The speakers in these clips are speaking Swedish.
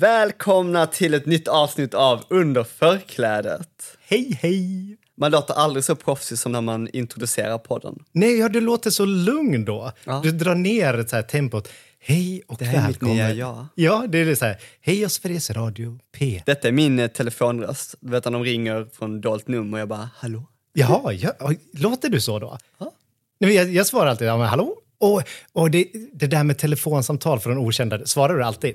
Välkomna till ett nytt avsnitt av Under förklädet. Hej, hej! Man låter aldrig så proffsig som när man introducerar podden. Nej, ja, du låter så lugn då. Ja. Du drar ner så här tempot. Hej och Det här är mitt välkommen. nya jag. Ja, det är det så här. Hej och Sveriges Radio P. Detta är min eh, telefonröst. Du vet när de ringer från dolt nummer och jag bara hallå? Jaha, ja, oj, låter du så då? Ja. Nej, men jag, jag svarar alltid ja, men, hallå. Och, och det, det där med telefonsamtal från okända, svarar du alltid?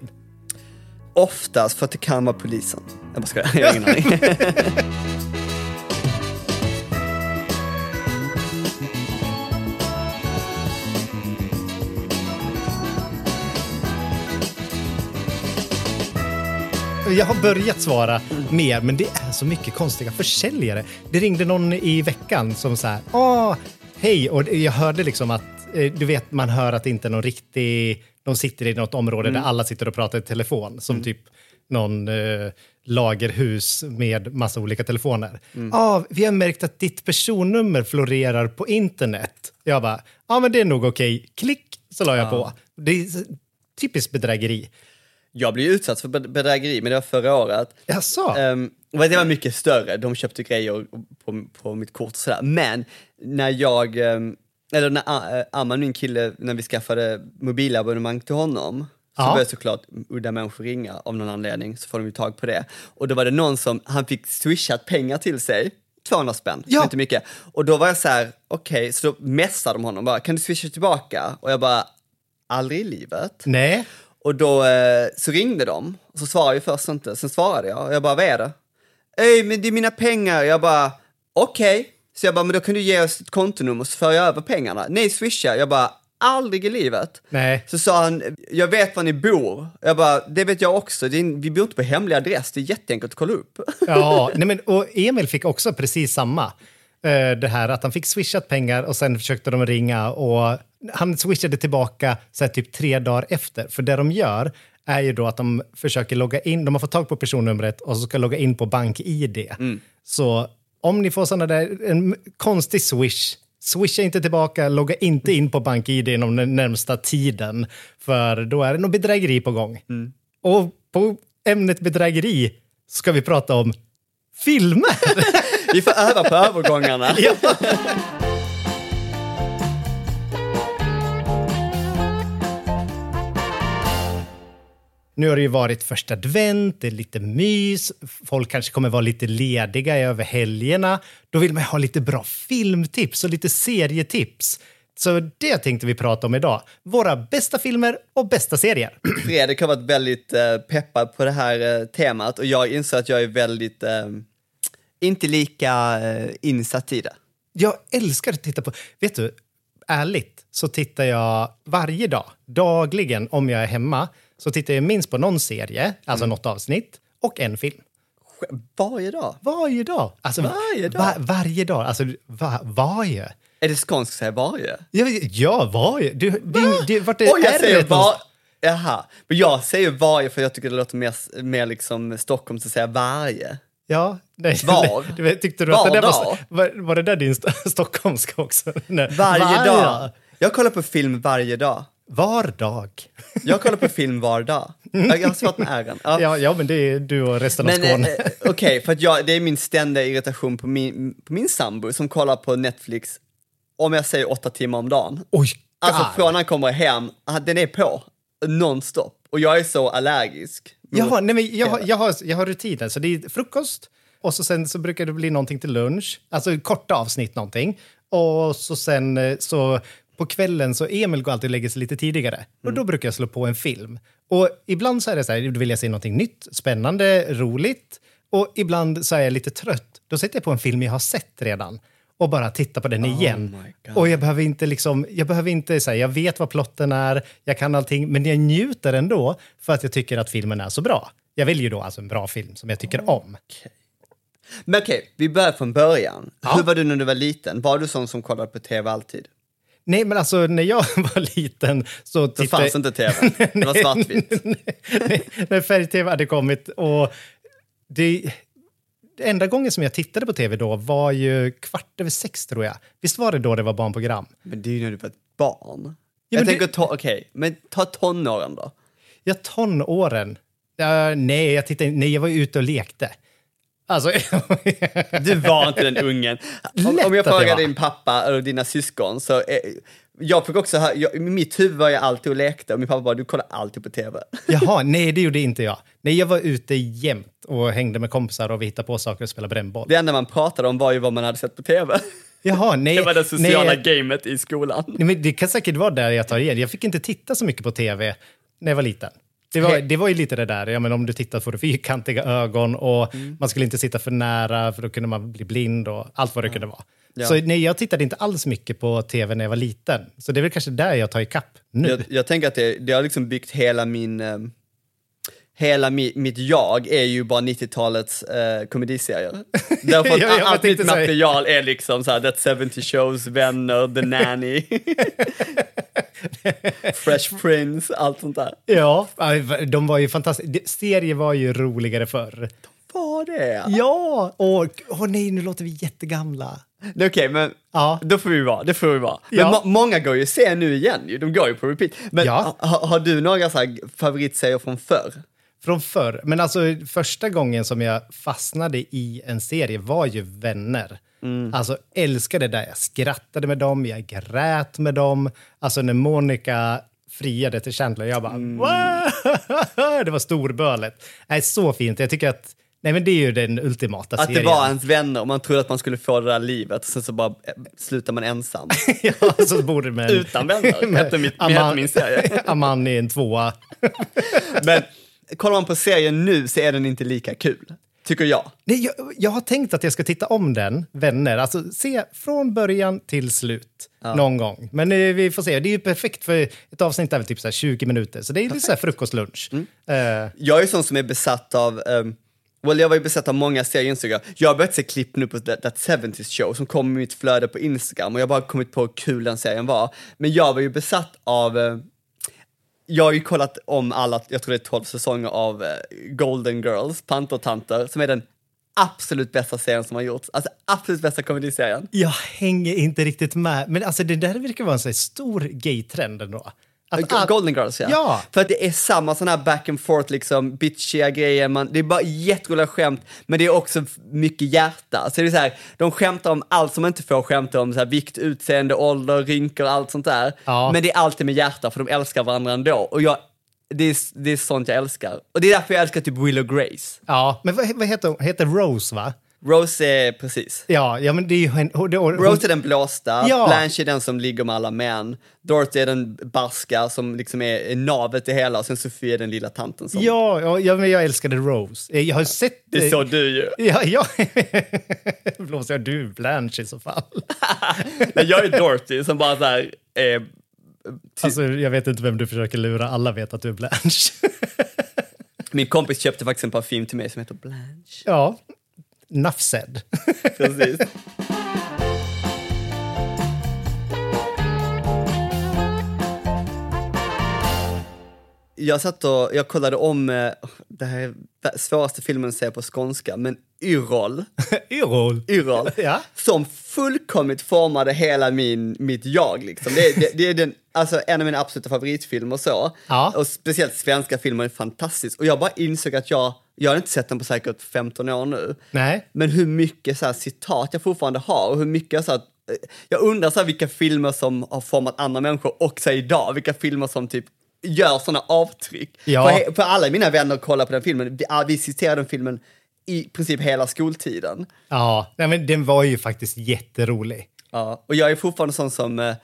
Oftast för att det kan vara polisen. Jag bara skojar, jag har ingen aning. Jag har börjat svara mer, men det är så mycket konstiga försäljare. Det ringde någon i veckan som så här, ah, hej, och jag hörde liksom att, eh, du vet, man hör att det inte är någon riktig, de sitter i något område där alla sitter och pratar i telefon, som typ någon eh, lagerhus med massa olika telefoner. Ja, vi har märkt att ditt personnummer florerar på internet. Jag bara, ja men det är nog okej. Klick, så la jag på. Det är typiskt bedrägeri. Jag blev utsatt för bed- bedrägeri, men det var förra året. Jaså? Um, det var mycket större, de köpte grejer på, på mitt kort och sådär. Men när jag, ehm, eller när uh, Amman, min kille, när vi skaffade mobilabonnemang till honom, så Ja. började såklart udda människor ringa av någon anledning, så får de ju tag på det. Och då var det någon som, han fick swishat pengar till sig, 200 spänn, Ja. inte mycket. Och då var jag så här, okej, så då messade de honom bara, kan du swisha tillbaka? Och jag bara, aldrig i livet. Nej. Och då eh, så ringde de, och så svarade jag först inte, sen svarade jag och jag bara, vad är det? Ey, men det är mina pengar. Jag bara, okej. Så jag bara, men då kan du ge oss ett kontonummer så för jag över pengarna. Nej, swisha. Jag bara, aldrig i livet. Nej. Så sa han, jag vet var ni bor. Jag bara, det vet jag också. Är, vi bor inte på hemlig adress, det är jätteenkelt att kolla upp. Ja, nej men, och Emil fick också precis samma. Eh, Det här att han fick swishat pengar och sen försökte de ringa och han swishade tillbaka så här, typ tre dagar efter. För det de gör är ju då att de försöker logga in, de har fått tag på personnumret och så ska logga in på bank-id. Så om ni får sådana där, en konstig swish, swisha inte tillbaka, logga inte in på bank-id inom den närmsta tiden. För då är det nog bedrägeri på gång. Och på ämnet bedrägeri ska vi prata om filmer. Vi får öva på övergångarna. ja. Nu har det ju varit första advent, det är lite mys, folk kanske kommer vara lite lediga över helgerna. Då vill man ha lite bra filmtips och lite serietips. Så det tänkte vi prata om idag. Våra bästa filmer och bästa serier. Fredrik har varit väldigt eh, peppad på det här eh, temat och jag inser att jag är väldigt, eh, inte lika insatt i det. Jag älskar att titta på... Vet du, ärligt så tittar jag varje dag, dagligen, om jag är hemma, så tittar jag minst på någon serie, alltså något avsnitt, och en film. Varje dag. Varje dag. Alltså, Varje dag? Va, varje dag. Alltså, va, varje. Är det skånskt att säga varje? Ja, ja varje. Du, du, du, vart är Oj, jag säger var... Jaha, men jag säger varje för jag tycker det låter mer, mer liksom Stockholms att säga varje. Ja, nej. Var? Vet, Tyckte du Var att det dag? var, var, var det där din st- stockholmska också? Nej. Varje dag. Jag kollar på film varje dag. Var dag. Jag kollar på film var dag. Jag har svårt med ären. Ja. Ja, ja, men det är du och resten av Men Skåne. eh, okej, för att jag, det är min ständiga irritation på min, på min sambo som kollar på Netflix, om jag säger åtta timmar om dagen. Oj, Alltså från han kommer hem, ah, den är på, nonstop. Och jag är så allergisk. Jaha, nej, men jag, har- jag, har, jag har rutiner. Så det är frukost och så sen så brukar det bli någonting till lunch. Alltså korta avsnitt någonting. Och så sen eh, så på kvällen så Emil går alltid och lägger sig lite tidigare. Och då brukar jag slå på en film. Och ibland så är det så här, då vill jag se någonting nytt, spännande, roligt. Och ibland så är jag lite trött. Då sätter jag på en film jag har sett redan. och bara titta på den igen. my God. och jag behöver inte liksom, jag behöver inte säga, jag vet vad plotten är, jag kan allting, men jag njuter ändå för att jag tycker att filmen är så bra. Jag väljer ju då alltså en bra film som jag tycker om. Men okej, vi börjar från början. Ja. Hur var du när du var liten? Var du sån som kollade på tv alltid? Nej, men alltså när jag var liten så tittade fanns inte tv, det var svartvitt. När färg-tv hade kommit. Och det, det enda gången som jag tittade på tv då var ju kvart över sex tror jag. Visst var det då det var barnprogram? Men det är ju när du var ett barn. Ja, jag tänker det- ta, okej, men ta tonåren då. Ja, tonåren. Ja, nej, jag tittade, nej, jag var ute och lekte. Alltså, Du var inte den ungen. Om, om jag frågar din pappa eller dina syskon så eh, jag fick också höra, jag, i mitt huvud var jag alltid och lekte och min pappa bara, du kollar alltid på tv. Jaha, nej det gjorde inte jag. Nej, jag var ute jämt och hängde med kompisar och vi hittade på saker och spelade brännboll. Det enda man pratade om var ju vad man hade sett på tv. Jaha, nej. Det var det sociala nej, gamet i skolan. nej, men det kan säkert vara där jag tar igen. Jag fick inte titta så mycket på tv när jag var liten. Det var, det var ju lite det där, ja, men om du tittar får du fyrkantiga ögon och Mm. man skulle inte sitta för nära för då kunde man bli blind och allt vad det kunde vara. Ja. Så nej, jag tittade inte alls mycket på tv när jag var liten. Så det är väl kanske där jag tar ikapp nu. Jag, jag tänker att det, det har liksom byggt hela min... Hela mi, mitt jag är ju bara 90-talets eh, komediserier. Därför att Ja, jag allt mitt material är liksom så här, That 70 Shows, Vänner, The Nanny, Fresh Prince, allt sånt där. Ja, de var ju fantastiska. Serier var ju roligare förr. Vad det? Ja! Åh åh nej, nu låter vi jättegamla. Okej, men Ja. då får vi vara. Det får vi vara. Men Ja. må, många går ju se nu igen. De går ju på repeat. Men Ja. ha, har du några så favoritserier från förr? Från förr. Men alltså första gången som jag fastnade i en serie var ju Vänner. Alltså älskade det där. Jag skrattade med dem, jag grät med dem. Alltså när Monica friade till Chandler, jag bara "Wow!" Det var storbölet. Nej, så fint. Jag tycker att Nej, men det är ju den ultimata Att serien. det var ens vänner och man trodde att man skulle få det där livet och sen så bara eh, slutar man ensam. ja, så bor det med... Utan vänner, hette mitt- hette min serie. Aman i en tvåa. Men kollar man på serien nu så är den inte lika kul. Tycker jag. Nej, jag, jag har tänkt att jag ska titta om den, Vänner. Alltså se från början till slut någon gång. Men eh, vi får se. Det är ju perfekt för ett avsnitt är väl typ så här 20 minuter. Så det är lite så här frukostlunch. Eh, Jag är sån som är besatt av, um, well, jag var ju besatt av många serier Instagram. Jag har börjat se klipp nu på That, That 70s show som kom i mitt flöde på Instagram och jag har bara kommit på hur kul den serien var. Men jag var ju besatt av, eh, jag har ju kollat om alla, jag tror det är 12 säsonger av eh, Golden Girls, Pantertanter, som är den absolut bästa serien som har gjorts. Alltså absolut bästa komediserien. jag hänger inte riktigt med. Men alltså det där verkar vara en sån stor gay-trend ändå. Att Golden Girls ja. Ja. För att det är samma sån här back and forth liksom, bitchiga grejer, man, det är bara jätteroliga skämt, men det är också mycket hjärta. Så det är så här, de skämtar om allt som man inte får skämta om, så här, vikt, utseende, ålder, rynkor, allt sånt där. Ja. Men det är alltid med hjärta, för de älskar varandra ändå. Och jag, det, är, det är sånt jag älskar. Och det är därför jag älskar typ Willow Grace. Ja, men vad, vad heter hon? Heter Rose, va? Rose är precis. Ja, ja men det är ju hon, hon, hon, Rose är den blåsta, Ja. Blanche är den som ligger med alla män, Dorothy är den barska som liksom är, är navet i hela och sen Sofie är den lilla tanten som... Ja, ja, ja, men jag älskade Rose. Eh, Jag har sett... Det är så du ju. Ja, ja. Blåser jag du Blanche i så fall? Nej, jag är Dorothy som bara så här, eh, Alltså, jag vet inte vem du försöker lura. Alla vet att du är Blanche. min kompis köpte faktiskt en parfym till mig som heter Blanche. ja, said. Precis. Jag satt och jag kollade om, eh, det här är svåraste filmen att se på skånska, men Yrrol, Yrrol. Yrrol Ja. som fullkomligt formade hela min, mitt jag. Liksom. Det, det, det är den, alltså, en av mina absoluta favoritfilmer så. Ja. Och speciellt svenska filmer är fantastiskt. Och jag bara insåg att jag, jag har inte sett den på säkert 15 år nu. Nej. Men hur mycket så här, citat jag fortfarande har och hur mycket så här, eh, jag undrar så här, vilka filmer som har format andra människor också idag, vilka filmer som typ gör sådana avtryck. Ja. För, för alla mina vänner kollar på den filmen, vi, ah, vi citerar den filmen i princip hela skoltiden. Ja, nej, men den var ju faktiskt jätterolig. Ja, och jag är fortfarande sån som,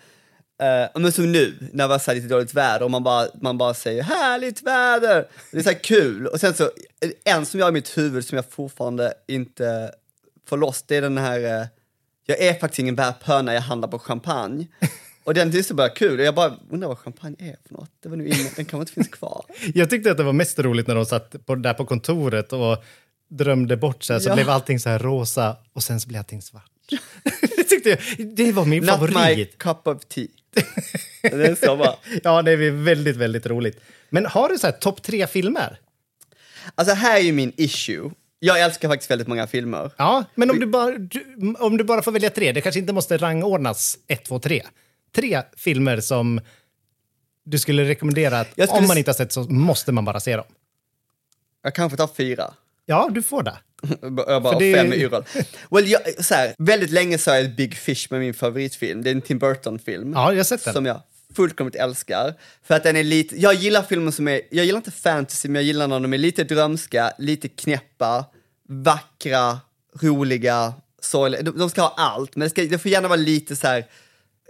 eh, men som nu, när det var så här lite dåligt väder och man bara, man bara säger härligt väder. Det är så här kul. Och sen så, en som jag i mitt huvud som jag fortfarande inte får loss, det är den här, eh, jag är faktiskt ingen bärpöna, jag handlar på champagne. Och den tyckte bara kul. Och jag bara undrar vad champagne är för något. Det var nu inne, den kanske inte finns kvar. Jag tyckte att det var mest roligt när de satt på, där på kontoret och drömde bort sig. Så Ja. blev allting så här rosa och sen så blev allting svart. det tyckte jag, det var min Not my favorit. cup of tea. det är så bra. Ja, det är väldigt, väldigt roligt. Men har du så här topp tre filmer? Alltså här är ju min issue. Jag älskar faktiskt väldigt många filmer. Ja, men om du, bara, du, om du bara får välja tre, det kanske inte måste rangordnas ett, två, tre. Tre filmer som du skulle rekommendera att skulle om man inte har sett så måste man bara se dem. Jag kanske tar fyra. Ja, du får det. Jag bara det- fem i Yrrol. Well, jag, så här, väldigt länge sa jag Big Fish med min favoritfilm. Det är en Tim Burton-film. Ja, jag har sett den. Som jag fullkomligt älskar. För att den är lite, jag gillar filmer som är, jag gillar inte fantasy men jag gillar när de är lite drömska, lite knäppa, vackra, roliga, sorgliga. De, de ska ha allt men det, ska, det får gärna vara lite så här,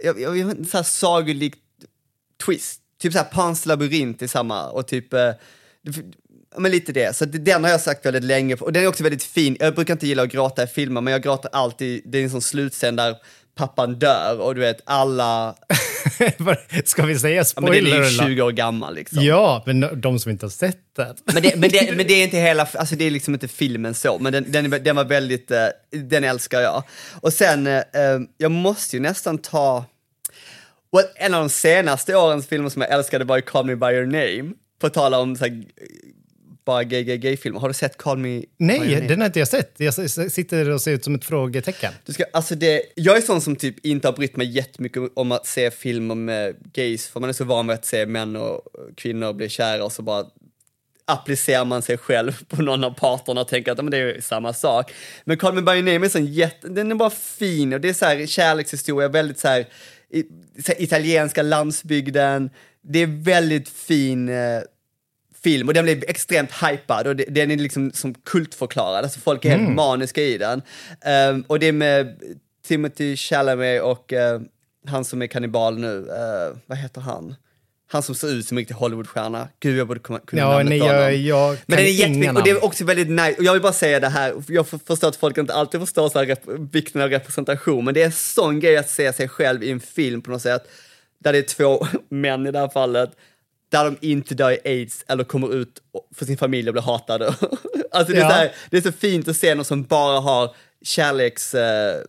jag, jag, jag, så här sagolik twist. Typ så här Pans labyrint i samma och typ, eh, men lite det. Så den har jag sagt väldigt länge och den är också väldigt fin. Jag brukar inte gilla att gråta i filmer men jag gråter alltid, det är en sån slutscen där pappan dör och du vet alla, Ska vi säga ja, men den spoiler? är ju eller? 20 år gammal liksom. Ja, men de som inte har sett den. Men det, men, det, men det är inte hela, alltså det är liksom inte filmen så, men den, den, den var väldigt, eh, den älskar jag. Och sen, eh, eh, jag måste ju nästan ta, well, en av de senaste årens filmer som jag älskade var ju Call Me By Your Name, på tal om så här, bara gay, gay, gay-filmer. Har du sett Call Me Nej, den har inte jag sett. Jag sitter och ser ut som ett frågetecken. Du ska, alltså det, jag är sån som typ inte har brytt mig jättemycket om att se filmer med gays, för man är så van vid att se män och kvinnor bli kära och så bara applicerar man sig själv på någon av parterna och tänker att men det är samma sak. Men Call Me By Your Name är sån jätte, den är bara fin och det är så här kärlekshistoria, väldigt så här, i, så här italienska landsbygden. Det är väldigt fin eh, film och den blev extremt hypad och den är liksom som kultförklarad, alltså folk är helt maniska i den. Ehm, och det är med Timothy Chalamet och eh, han som är kannibal nu, eh, vad heter han? Han som ser ut som en riktig Hollywoodstjärna. Gud, jag borde kunna Ja, namnet nej, jag, jag Men den är jättefin och det är också väldigt nice. Och jag vill bara säga det här, jag för- förstår att folk inte alltid förstår så här vikten av representation, men det är en sån grej att se sig själv i en film på något sätt, där det är två män i det här fallet, där de inte dör i aids eller kommer ut för sin familj och blir hatade. alltså det är, Ja. så här, det är så fint att se någon som bara har kärleks... Eh,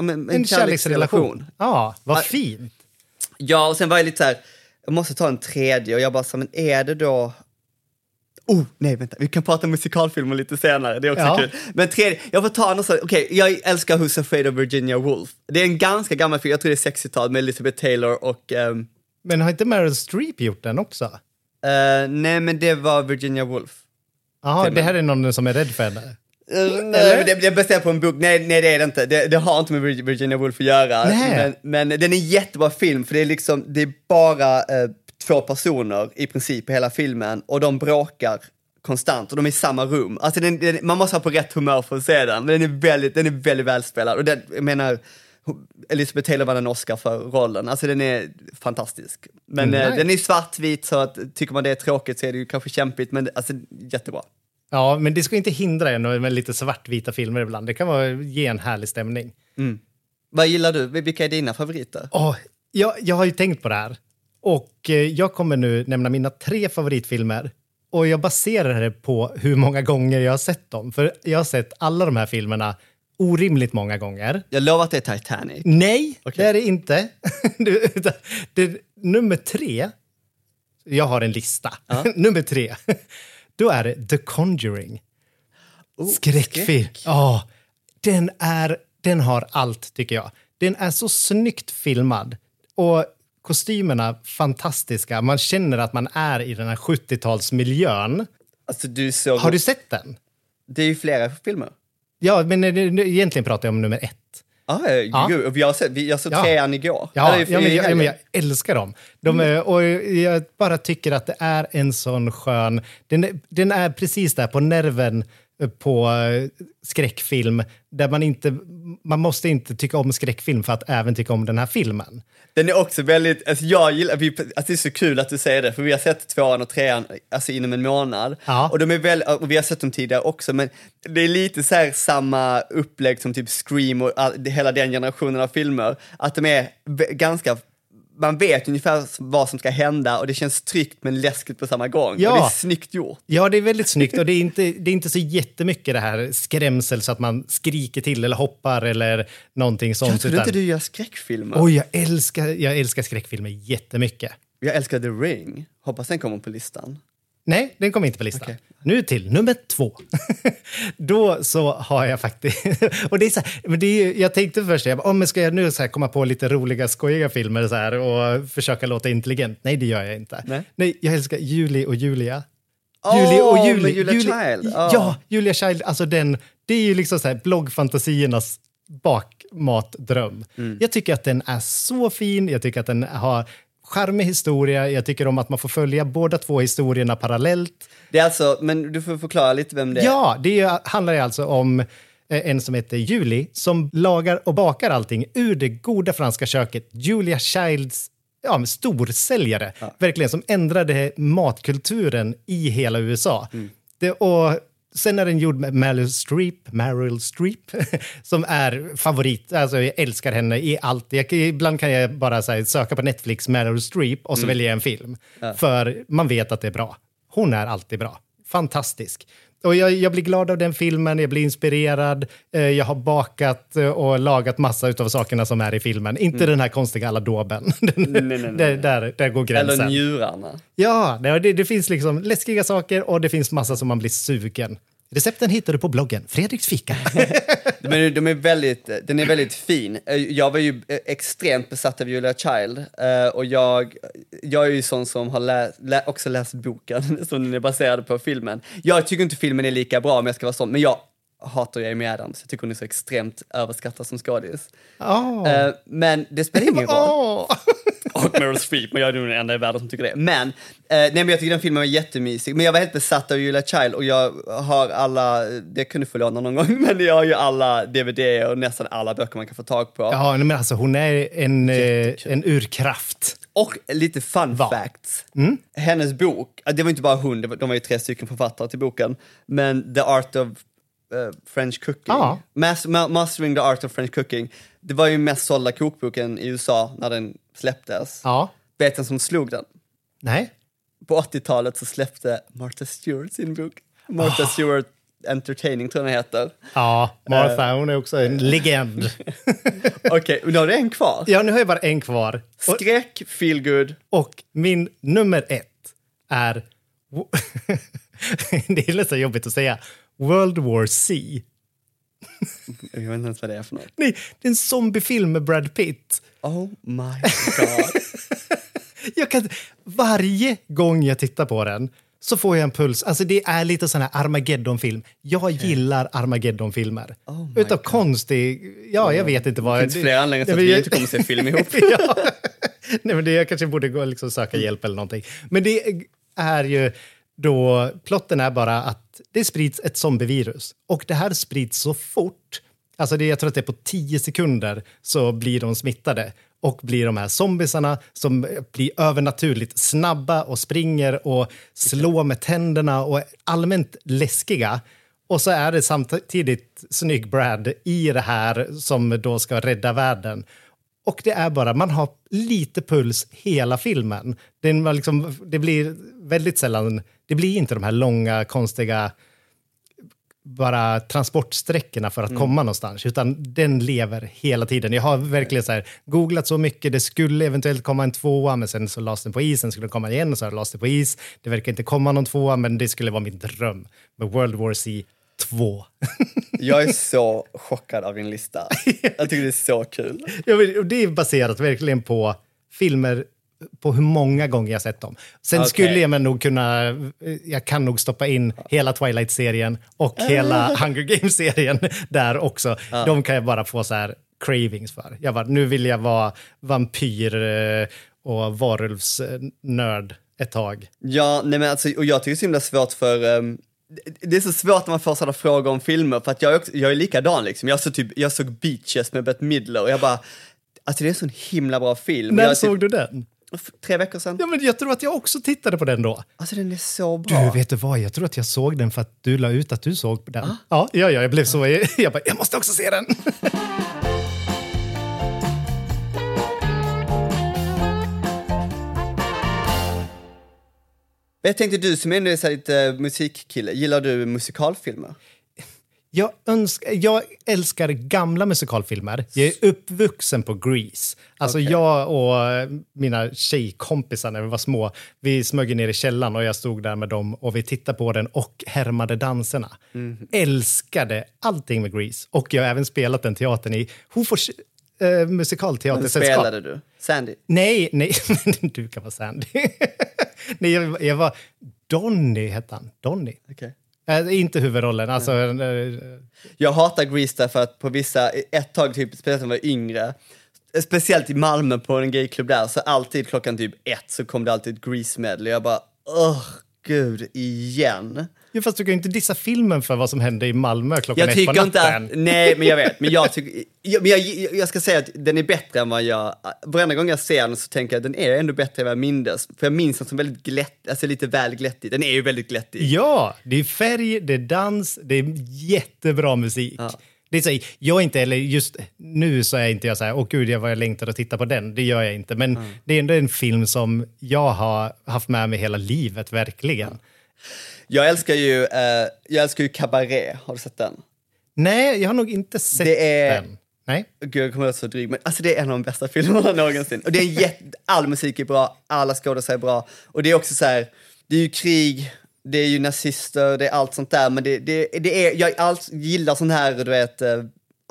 men, En kärleksrelation. Ja, vad fint. Ja, och sen var jag lite så här, jag måste ta en tredje och jag bara så men är det då... Oh, nej vänta, vi kan prata musikalfilmer lite senare, det är också Ja. kul. Men tredje, jag får ta något sånt, okej, jag älskar Who's Afraid of Virginia Woolf. Det är en ganska gammal film, jag tror det är 60-tal med Elizabeth Taylor och... ehm, Men har inte Meryl Streep gjort den också? eh, nej men det var Virginia Woolf. Ja, det här är någon som är rädd för henne. Uh, nej, det, det baserat på en bok. Nej, nej, det är det inte. Det, det har inte med Vir- Virginia Woolf att göra. Nej. Men, men den är en jättebra film, för det är liksom, det är bara eh, två personer i princip i hela filmen och de bråkar konstant och de är i samma rum. Alltså den, den, man måste vara på rätt humör för att se den, men den är väldigt, den är väldigt välspelad. Och den, jag menar, Elizabeth Taylor vann en Oscar för rollen, alltså den är fantastisk. Men Mm, den är svartvit så att tycker man det är tråkigt så är det ju kanske kämpigt, men alltså jättebra. Ja, men det ska inte hindra en med lite svartvita filmer ibland. Det kan vara, ge en härlig stämning. Vad gillar du? Vilka är dina favoriter? Åh, jag, jag har ju tänkt på det här. Och eh, jag kommer nu nämna mina tre favoritfilmer. Och jag baserar det på hur många gånger jag har sett dem. För jag har sett alla de här filmerna orimligt många gånger. Jag lovar att det är Titanic. Nej, Okej. det är det inte. Du, det, nummer tre, jag har en lista. nummer tre, då är det The Conjuring. Skräckfilm. skräck. Ja, den, är, den har allt tycker jag. Den är så snyggt filmad. Och kostymerna fantastiska. Man känner att man är i den här 70-talsmiljön. Alltså du såg... Har du sett den? Det är ju flera filmer. Ja, men egentligen pratar jag om nummer ett. Ah, ja. Gud, jag, sett, jag såg Ja. trean igår. Ja, Eller ja, men, jag, ja, men jag älskar dem. De är, och jag bara tycker att det är en sån skön... Den den är precis där på nerven på eh, skräckfilm där man inte, man måste inte tycka om skräckfilm för att även tycka om den här filmen. Den är också väldigt, alltså jag gillar, vi, alltså det är så kul att du säger det, för vi har sett tvåan och trean alltså inom en månad. Ja. Och de är väl, och vi har sett dem tidigare också, men det är lite så här samma upplägg som typ Scream och all, hela den generationen av filmer. Att de är ganska man vet ungefär vad som ska hända och det känns tryggt men läskigt på samma gång. Ja. Och det är snyggt gjort. Ja, det är väldigt snyggt och det är inte, det är inte så jättemycket det här skrämsel så att man skriker till eller hoppar eller någonting sånt. Jag trodde utan- inte du gör skräckfilmer. Oj, jag älskar, jag älskar skräckfilmer jättemycket. Jag älskar The Ring. Hoppas den kommer på listan. Nej, den kommer inte på listan. Okej. Nu till nummer två. Då så har jag faktiskt... och det är så här, men det är, jag tänkte först, jag bara, oh, men ska jag nu så komma på lite roliga, skojiga filmer så här, och försöka låta intelligent? Nej, det gör jag inte. Nej. jag älskar Julie och Julia. Åh, Julie och Julie. Julia Child. Ja, Ja. Julia Child. Alltså den, det är ju liksom så här bloggfantasiernas bakmatdröm. Mm. Jag tycker att den är så fin, jag tycker att den har charmig historia, jag tycker om att man får följa båda två historierna parallellt. Det är alltså, men du får förklara lite vem det är. Ja, det är- handlar alltså om eh, en som heter Julie som lagar och bakar allting ur det goda franska köket. Julia Childs ja, storsäljare, verkligen, som ändrade matkulturen i hela USA. Det, och sen är den gjord med Meryl Streep, Meryl Streep som är favorit. Alltså, jag älskar henne i allt. Jag, ibland kan jag bara här, söka på Netflix, Meryl Streep, och så väljer jag en film. För man vet att det är bra. Hon är alltid bra. Fantastisk. Och jag, jag blir glad av den filmen, jag blir inspirerad. Eh, jag har bakat eh, och lagat massa av sakerna som är i filmen. Inte den här konstiga aladåben. Där, där, där går gränsen. Eller njurarna. Ja, det, det, det finns liksom läskiga saker och det finns massa som man blir sugen. Recepten hittar du på bloggen Fredriks fika. Men de är väldigt, den är väldigt fin. Eh, Jag var ju eh, extremt besatt av Julia Child eh, och jag, jag är ju sån som har lä, lä, också läst boken som den är baserad på filmen. Jag tycker inte filmen är lika bra om jag ska vara sån, men jag hatar Amy Adams. Jag tycker hon är så extremt överskattad som skådis. Oh. Men det spelar ingen roll. Åh. Och Meryl Streep, men jag är nog den enda i världen som tycker det. Men, eh, nej, men jag tycker den filmen var jättemysig. Men jag var helt besatt av Julia Child och jag har alla, det kunde få låna någon gång, men jag har ju alla DVD och nästan alla böcker man kan få tag på. Ja, men alltså hon är en, eh, en urkraft. Och lite fun Va? facts. Hennes bok, det var inte bara hon, de var ju tre stycken författare till boken, men The Art of eh, French Cooking, Ja. Mas- Ma- Mastering the Art of French Cooking, det var ju mest sålda kokboken i USA när den släpptes. Ja. Vet vem som slog den? Nej. på 80-talet så släppte Martha Stewart sin bok. Martha Stewart Entertaining tror jag den heter. Ja, Martha, hon är också en legend. Okej, och nu har du en kvar. Ja, nu har jag bara en kvar. Skräck, feelgood. och min nummer ett är... det är nästan jobbigt att säga. World War C. Jag vet inte ens vad det är för något. Nej, det är en zombiefilm med Brad Pitt. Oh my god. Jag kan, varje gång jag tittar på den så får jag en puls. Alltså det är lite sån här Armageddon-film. Jag gillar Armageddon-filmer. Oh Utav konstig... Ja, jag vet inte vad... Det finns flera anledningar till att vi jag- inte kommer se film ihop. ja. Nej, men det, jag kanske borde gå och liksom söka hjälp eller någonting. Men det är ju då, plotten är bara att det sprids ett zombievirus och det här sprids så fort. Alltså det, jag tror att det är på tio sekunder så blir de smittade och blir de här zombisarna som blir övernaturligt snabba och springer och slår med tänderna och är allmänt läskiga. Och så är det samtidigt snygg Brad i det här som då ska rädda världen. Och det är bara, man har lite puls hela filmen. Den liksom, det blir väldigt sällan, det blir inte de här långa konstiga bara transportsträckorna för att komma någonstans, utan den lever hela tiden. Jag har verkligen så här, googlat så mycket, det skulle eventuellt komma en tvåa, men sen så lades den på is, sen skulle den komma igen och så lades det på is. Det verkar inte komma någon tvåa, men det skulle vara min dröm med World War C 2. Jag är så chockad av din lista. Jag tycker det är så kul. Ja, det är baserat verkligen på filmer på hur många gånger jag sett dem. Sen Okej. skulle jag nog kunna, jag kan nog stoppa in hela Twilight-serien och hela Hunger Games-serien där också. De kan jag bara få så här cravings för. Jag bara, nu vill jag vara vampyr eh, och varulvsnörd ett tag. Ja, nej men alltså, och jag tycker det är så himla svårt för, um, det- är så svårt när man får sådana frågor om filmer för att jag är, också, jag är likadan liksom. Jag såg, typ, jag såg Beaches med Bette Midler och jag bara, alltså det är en sån himla bra film. När jag, såg typ, du den? Tre veckor sedan. Ja, men jag tror att jag också tittade på den då. Alltså den är så bra. Du, vet du vad? Jag tror att jag såg den för att du la ut att du såg den. Ja, ja, ja, jag blev så... Jag bara, jag måste också se den. Jag tänkte du som ändå är så lite musikkille, gillar du musikalfilmer? Jag, önskar, jag älskar gamla musikalfilmer. Jag är uppvuxen på Grease. Alltså Okej. jag och mina tjejkompisar när vi var små, vi smög ner i källaren och jag stod där med dem och vi tittade på den och härmade danserna. Älskade allting med Grease. Och jag har även spelat den teatern i Hofors eh, musikalteatersällskap. spelade du? Sandy? Nej, nej, du kan vara Sandy. nej, jag, jag var... Donny hette han. Donny. Okej. Äh, inte huvudrollen, alltså... eh, Jag hatar Grease därför att på vissa, ett tag typ, speciellt när jag var yngre, speciellt i Malmö på en gayklubb där, så alltid klockan typ ett så kom det alltid ett Grease-medley. Jag bara, åh gud, igen. Ja, fast du kan ju inte dissa filmen för vad som hände i Malmö klockan Jag ett på tycker inte natten. att, nej men jag vet, men jag tycker, jag, men jag, jag ska säga att den är bättre än vad jag, varenda gång jag ser den så tänker jag att den är ändå bättre än vad jag mindes. För jag minns den som väldigt glätt, alltså lite väl glättig. Den är ju väldigt glättig. Ja, det är färg, det är dans, det är jättebra musik. Ja. Det är så, jag är inte, eller just nu så är inte jag så här, åh gud, jag var jag längtar att titta på den. Det gör jag inte. Men det är ändå en film som jag har haft med mig hela livet, verkligen. Jag älskar ju, eh, jag älskar ju Cabaret, har du sett den? Nej, jag har nog inte sett Det är- den. Nej. Gud, jag kommer att låta så dryg, men alltså det är en av de bästa filmerna någonsin. Och det är jätte, all musik är bra, alla skådespelare är bra. Och det är också så här, det är ju krig, det är ju nazister, det är allt sånt där, men det, det, det är, jag allt, gillar sån här, du vet, eh,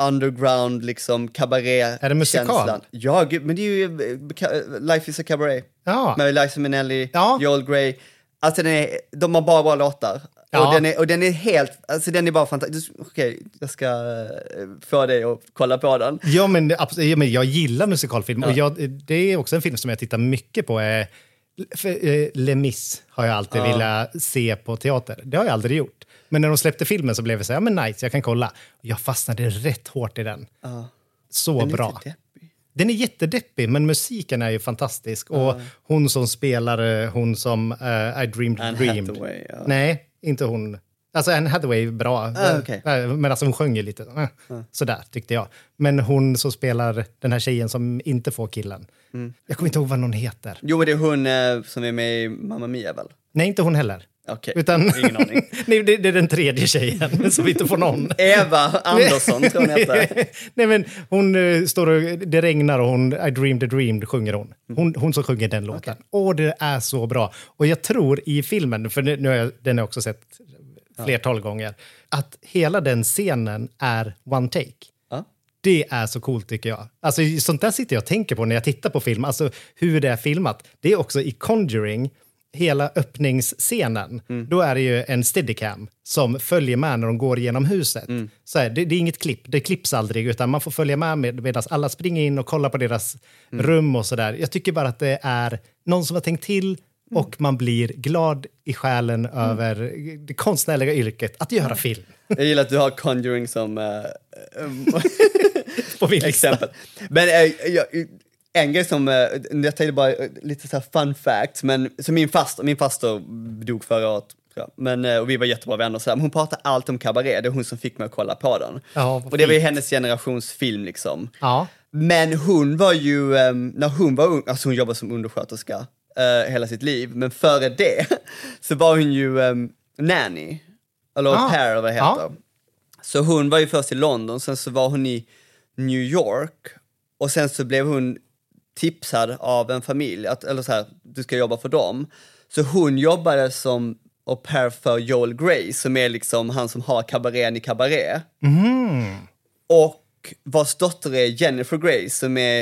underground, liksom cabaret Är det musikal? känslan. Ja, gud, men det är ju eh, ca- Life is a cabaret. Ja. Med Liza Minnelli, Ja. Joel Grey. Alltså den är, de har bara bra låtar. Ja. Och, den är, och den är helt, alltså den är bara fantastisk. Okej, jag ska eh, få dig att kolla på den. Ja, men, ja, men jag gillar musikalfilm. Och jag, det är också en film som jag tittar mycket på. Eh, för, eh, Les Mis har jag alltid velat se på teater. Det har jag aldrig gjort. Men när de släppte filmen så blev det så här, ja men nice, jag kan kolla. Jag fastnade rätt hårt i den. Så Den är bra. deppig. Den är jättedeppig, men musiken är ju fantastisk. Och hon som spelar, eh, hon som eh, I dreamed Anne dreamed. Hathaway, ja. Nej, inte hon. Alltså Anne Hathaway är bra, Ah, okej. Eh, men alltså hon sjöng ju lite. eh, Sådär tyckte jag. Men hon som spelar den här tjejen som inte får killen. Mm. Jag kommer inte ihåg vad någon heter. Jo, men det är hon eh, som är med i Mamma Mia väl? Nej, inte hon heller. Okej, Utan, ingen aning. Nej, det, det är den tredje tjejen som inte får någon. Eva Andersson tror jag hon heter. Nej, men hon eh, står och, det regnar och hon, I dreamed a dream sjunger hon. Hon, hon som sjunger den låten. Åh, det är så bra. Och jag tror i filmen, för nu har jag, den har jag också sett flertal gånger, att hela den scenen är one take. Ja. Det är så coolt tycker jag. Alltså, sånt där sitter jag och tänker på när jag tittar på film. Alltså hur det är filmat. Det är också i Conjuring, hela öppningsscenen. Då är det ju en steadicam som följer med när de går genom huset. Så här, det, det är inget klipp, det klipps aldrig, utan man får följa med med, medan alla springer in och kollar på deras rum och sådär. Jag tycker bara att det är någon som har tänkt till och man blir glad i själen över det konstnärliga yrket att göra film. Jag gillar att du har Conjuring som På min lista. exempel. Men eh, jag, en grej som, eh, jag tänkte bara eh, lite så här fun fact, men så min faster, min faster dog förra året, tror men eh, och vi var jättebra vänner så här, men hon pratar allt om Cabaret, det är hon som fick mig att kolla på den. Ja, och det var ju hennes generations film liksom. Ja. Men hon var ju, ehm, när hon var ung, alltså hon jobbade som undersköterska eh, hela sitt liv, men före det så var hon ju um, nanny, eller au Ah, pair eller vad det heter. ja. Så hon var ju först i London, sen så var hon i New York och sen så blev hon tipsad av en familj, att, eller så här, du ska jobba för dem. Så hon jobbade som au pair för Joel Grey, som är liksom han som har kabareten i Cabaret. Och vars dotter är Jennifer Grey som är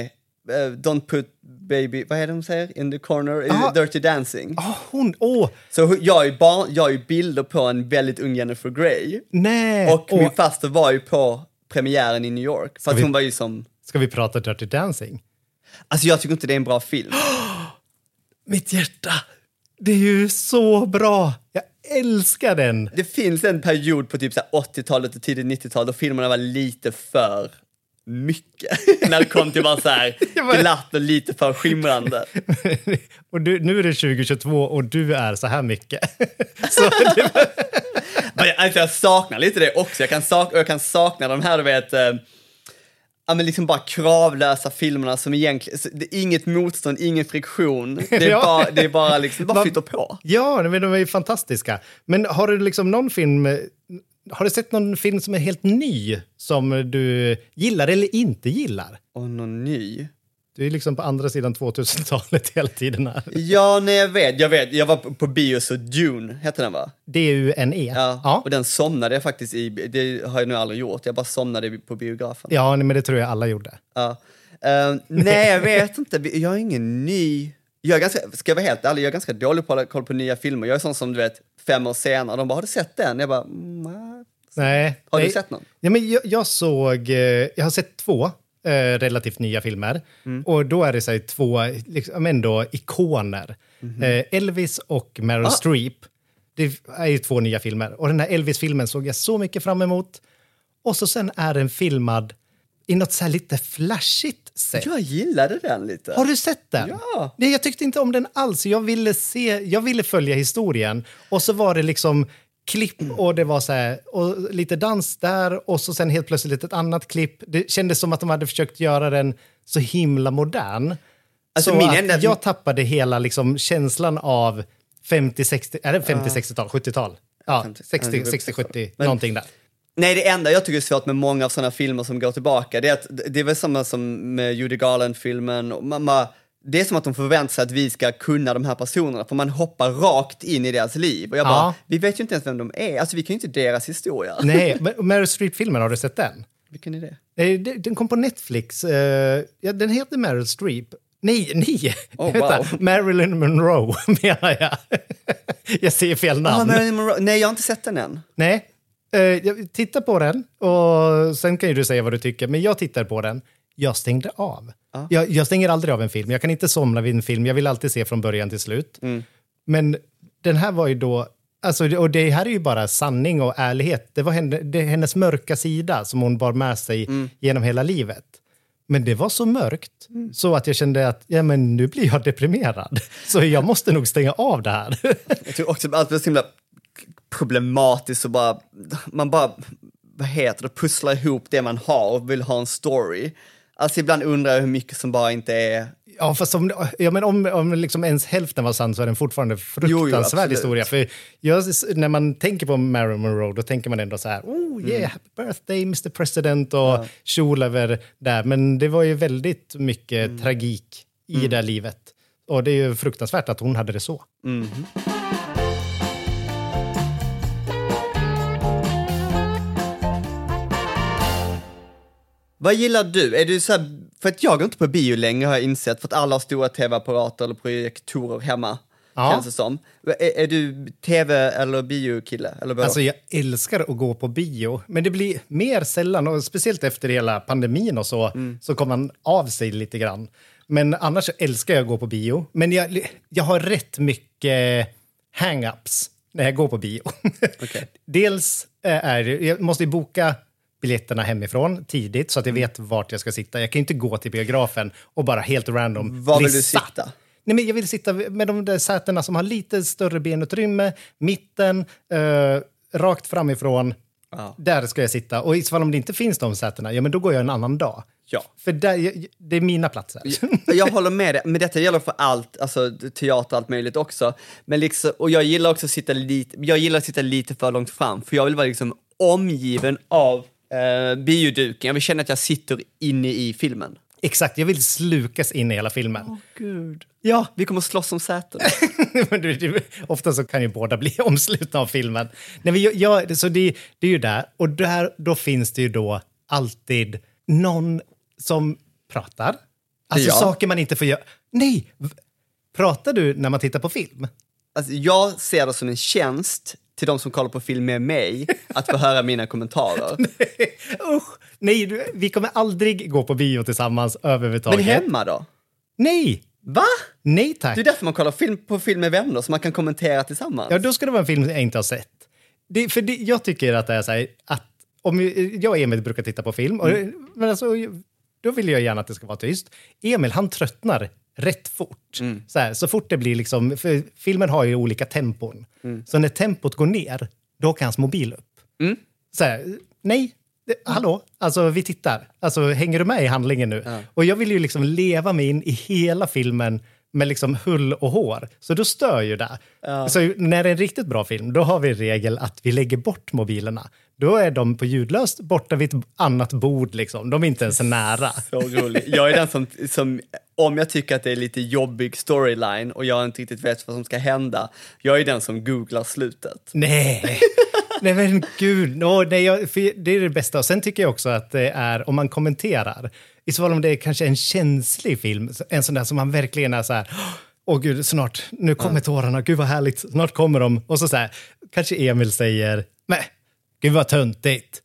eh, Don't put baby, vad är det hon säger? In the corner, Ah. uh, Dirty Dancing. Ah, hon, åh, Så jag har, ju bar, jag har ju bilder på en väldigt ung Jennifer Grey. nej. Och Åh, min faster var ju på premiären i New York. För att vi- hon var ju som, Ska vi prata Dirty Dancing? Alltså jag tycker inte det är en bra film. Mitt hjärta, det är ju så bra. Jag älskar den! Det finns en period på typ så här 80-talet och tidigt 90-tal då filmerna var lite för mycket. När det kom till bara så här glatt och lite för skimrande. och du, nu är det 2022 och du är så här mycket. så det, jag- Alltså jag saknar lite det också. Jag kan, sak jag kan sakna de här, du vet, eh, ja, men liksom bara kravlösa filmerna som egentligen, det är inget motstånd, ingen friktion. Det är Ja. bara, det är bara, liksom, bara flyter på. ja, men de är ju fantastiska. Men har du liksom någon film... Har du sett någon film som är helt ny som du gillar eller inte gillar? Och någon ny. Du är liksom på andra sidan 2000-talet hela tiden här. Ja, nej jag vet, jag vet. Jag var på, bio så Dune hette den va? D-U-N-E. Ja, ja. och den somnade jag faktiskt i, det har jag nog aldrig gjort. Jag bara somnade på biografen. Ja, men det tror jag alla gjorde. Ja. Eh, nej, jag vet inte. Jag är ingen ny. Jag är ganska, ska jag vara helt ärlig, jag är ganska dålig på att hålla koll på nya filmer. Jag är sån som du vet, fem år senare, de bara, har du sett den? Jag bara, mm, nej. Nej. Har du nej. sett någon? Ja, men jag, jag såg, eh, jag har sett två eh, relativt nya filmer. Mm. Och då är det så här, två liksom, ändå ikoner. Eh, Elvis och Meryl. Ah. Streep. Det är ju två nya filmer. Och den här Elvis-filmen såg jag så mycket fram emot. Och så sen är den filmad i något så här lite flashigt sätt. Jag gillade den lite. Har du sett den? Ja. Nej, jag tyckte inte om den alls. Jag ville, se, jag ville följa historien. Och så var det liksom klipp och det var så här, och lite dans där och så sen helt plötsligt ett annat klipp. Det kändes som att de hade försökt göra den så himla modern. Alltså, så att enda- jag tappade hela liksom känslan av 50-60, är det 50-60-tal, 70-tal? Ja, 50, 60, ja, 60, 70, Men- någonting där. Nej, det enda jag tycker är svårt med många av sådana filmer som går tillbaka, det är att det är väl samma som med Judy Garland-filmen. man- man- Det är som att de förväntar sig att vi ska kunna de här personerna, för man hoppar rakt in i deras liv. Och jag bara, Ja. vi vet ju inte ens vem de är, alltså vi kan ju inte deras historia. Nej, Meryl Streep-filmen, har du sett den? Vilken är det? Den kom på Netflix. Eh, ja, den heter Meryl Streep. Nej, nej! Oh, wow. Marilyn Monroe menar jag. jag säger fel namn. Ah, Monroe. Nej, jag har inte sett den än. Nej, eh, titta på den och sen kan ju du säga vad du tycker. Men jag tittar på den. Jag stängde av. Jag, jag stänger aldrig av en film. Jag kan inte somna vid en film. Jag vill alltid se från början till slut. Men den här var ju då... Alltså, och det här är ju bara sanning och ärlighet. Det var henne, det hennes mörka sida som hon bar med sig genom hela livet. Men det var så mörkt så att jag kände att ja, men nu blir jag deprimerad. Så jag måste nog stänga av det här. Jag tycker också att allt blir så himla problematiskt och bara, man bara, vad heter det, pusslar ihop det man har och vill ha en story. Alltså ibland undrar jag hur mycket som bara inte är, Ja, fast om, ja, men om, om liksom ens hälften var sann så är den fortfarande fruktansvärd absolut. historia. För jag, när man tänker på Marilyn Monroe då tänker man ändå så här, oh Mm. yeah, happy birthday Mr President och kjol över där. Men det var ju väldigt mycket Mm. tragik i det här livet. Och det är ju fruktansvärt att hon hade det så. Vad gillar du? Är du så här, för att jag går inte på bio längre har jag insett, för att alla har stora tv-apparater eller projektorer hemma. Ja. Känns det som. Är, är du tv eller biokille? Eller? Alltså jag älskar att gå på bio, men det blir mer sällan och speciellt efter hela pandemin och så, Mm. så kommer man av sig lite grann. Men annars älskar jag att gå på bio. Men jag, jag har rätt mycket hang-ups när jag går på bio. Okej. Dels eh, är det, jag måste ju boka biljetterna hemifrån tidigt så att jag Mm. vet vart jag ska sitta. Jag kan ju inte gå till biografen och bara helt random Var vill du satt. sitta? Nej, men jag vill sitta med de där sätena som har lite större benutrymme, mitten, eh, rakt framifrån. Ja. Där ska jag sitta. Och ifall om det inte finns de sätena, ja men då går jag en annan dag. Ja. För där, det är mina platser. Jag håller med dig, men detta gäller för allt, alltså teater och allt möjligt också. Men liksom, och jag gillar också att sitta lite, jag gillar att sitta lite för långt fram, för jag vill vara liksom omgiven av eh, bioduken. Jag vill känna att jag sitter inne i filmen. Exakt, jag vill slukas in i hela filmen. Gud. Ja, vi kommer slåss om säten. Ofta så kan ju båda bli omslutna av filmen. Nej, men jag, jag, så det, det är ju där. Och där, då finns det ju då alltid någon som pratar. Alltså Ja. saker man inte får göra. Nej! Pratar du när man tittar på film? Alltså, jag ser det som en tjänst till de som kollar på film med mig, att få höra mina kommentarer. Usch! Nej, du, vi kommer aldrig gå på bio tillsammans överhuvudtaget. Men hemma då? Nej! Va? Nej tack. Det är därför man kollar film på film med vänner, så man kan kommentera tillsammans. Ja, då ska det vara en film jag inte har sett. Det, för det, jag tycker att det är så här, att om jag och Emil brukar titta på film, och, men alltså, då vill jag gärna att det ska vara tyst. Emil, han tröttnar rätt fort. Så, här, så fort det blir liksom, filmen har ju olika tempon. Så när tempot går ner, då åker hans mobil upp. Så här, nej, det, hallå, alltså vi tittar. Alltså hänger du med i handlingen nu? Och jag vill ju liksom leva mig in i hela filmen med liksom hull och hår. Så då stör ju det. Så när det är en riktigt bra film, då har vi regel att vi lägger bort mobilerna. Då är de på ljudlöst borta vid ett annat bord. Liksom. De är inte ens nära. Så rolig. Jag är den som, som, om jag tycker att det är lite jobbig storyline och jag inte riktigt vet vad som ska hända, jag är den som googlar slutet. Nej, nej men gud. No, nej, jag, det är det bästa. Och sen tycker jag också att det är, om man kommenterar, i så fall om det är kanske en känslig film, en sån där som man verkligen är så här, åh gud, snart, nu kommer tårarna, gud vad härligt, snart kommer de. Och så, så här, kanske Emil säger, nej, gud vad töntigt.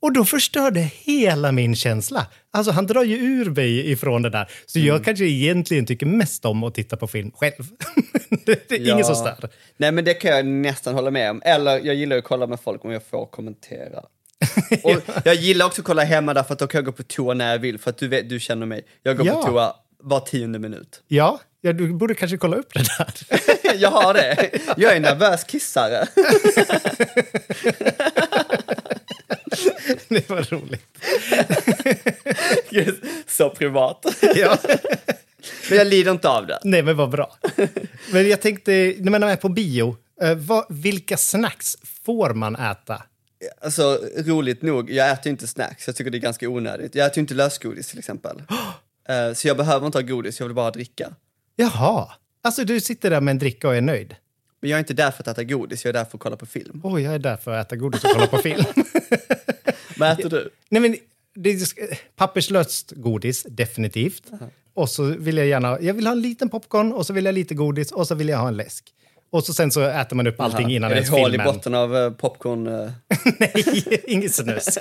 Och då förstör det hela min känsla. Alltså han drar ju ur mig ifrån det där. Så jag kanske egentligen tycker mest om att titta på film själv. det är ingen som stör. Nej men det kan jag nästan hålla med om. Eller jag gillar att kolla med folk om jag får kommentera. Och jag gillar också att kolla hemma därför att då kan jag gå på toa när jag vill för att du, vet, du känner mig. Jag går Ja. på toa var tionde minut. Ja, ja, du borde kanske kolla upp det där. jag har det. Jag är en nervös kissare. det var roligt. Så privat. Ja. Men jag lider inte av det. Nej, men vad bra. Men jag tänkte, när man är på bio, eh, vad, vilka snacks får man äta? Alltså roligt nog, jag äter inte snacks, jag tycker det är ganska onödigt. Jag äter inte lösgodis till exempel. Eh, Så jag behöver inte ha godis, jag vill bara dricka. Jaha, alltså du sitter där med en dricka och är nöjd. Men jag är inte där för att äta godis, jag är där för att kolla på film. Oj, jag är där för att äta godis och kolla på film. Vad äter du? Nej, men det är papperslöst godis, definitivt. Och så vill jag gärna, jag vill ha en liten popcorn och så vill jag lite godis och så vill jag ha en läsk. Och så sen så äter man upp allting innan är det ens hål filmen. i botten av eh, popcorn? eh? Nej, inget snusk.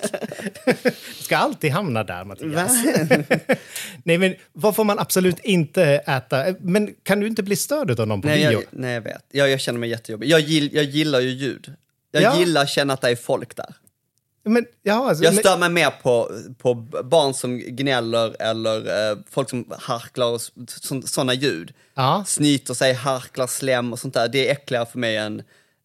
Det ska alltid hamna där, Mattias. Nej, men vad får man absolut inte äta? Men kan du inte bli störd av någon på Nej, bio? jag, nej, jag vet. Jag, jag känner mig jättejobbig. Jag, gill, jag gillar ju ljud. Jag Ja. gillar att känna att det är folk där. Men, ja, alltså, Jag stör mig mer på, på barn som gnäller eller eh, folk som harklar och sådana ljud. ja, Snyter sig, harklar slem och sånt där. Det är äckligare för mig än,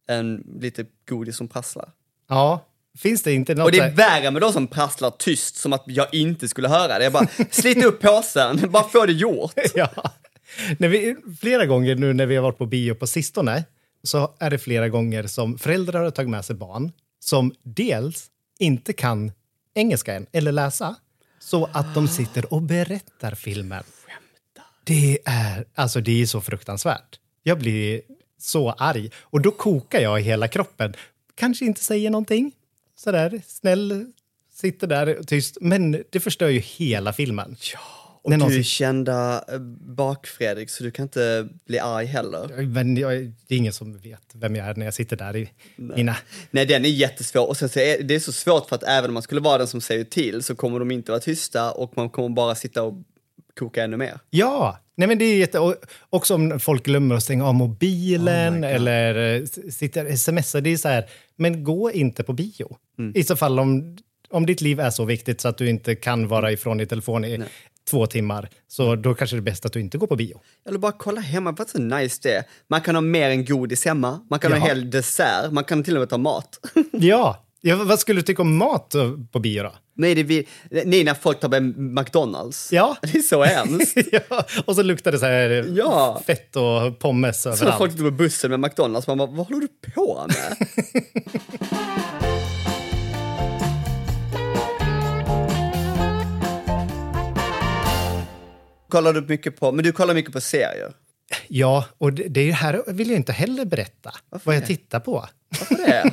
än lite godis som prasslar. ja, finns det inte något... Och det är värre med de som prasslar tyst som att jag inte skulle höra det. Jag bara, slit upp påsen, bara få det gjort. ja. När vi, flera gånger nu när vi har varit på bio på sistone så är det flera gånger som föräldrar har tagit med sig barn som dels inte kan engelska än eller läsa så att de sitter och berättar filmen. Det är, alltså det är så fruktansvärt. Jag blir så arg och då kokar jag i hela kroppen. Kanske inte säger någonting, sådär snäll, sitter där tyst, men det förstör ju hela filmen. Och någon du är kända eh, bak-Fredrik, så du kan inte bli arg heller. Men jag, det är ingen som vet vem jag är när jag sitter där i mina... Nej, den är jättesvår. Och sen så är det är så svårt för att även om man skulle vara den som säger till så kommer de inte vara tysta och man kommer bara sitta och koka ännu mer. Ja! Nej, men det är jätte... och Också om folk glömmer att stänga av mobilen Oh eller eh, sitter smsar. Det är så här, men gå inte på bio. Mm. I så fall om, om ditt liv är så viktigt så att du inte kan vara ifrån din telefon i två timmar, så då kanske det är bäst att du inte går på bio. Eller bara kolla hemma, vad så nice det är. Man kan ha mer än godis hemma, man kan ha Ja. hel dessert, man kan till och med ta mat. Ja! ja vad skulle du tycka om mat eh, på bio då? Nej, det vi, nej, när folk tar med McDonalds. Ja. Det är så hemskt. ja, och så luktar det så här Ja. fett och pommes Så överallt. folk sitter på bussen med McDonalds, man bara, vad håller du på med? Kollar du mycket på, men du kollar mycket på serier. Ja, och det, det här vill jag inte heller berätta vad jag det? tittar på. Varför det?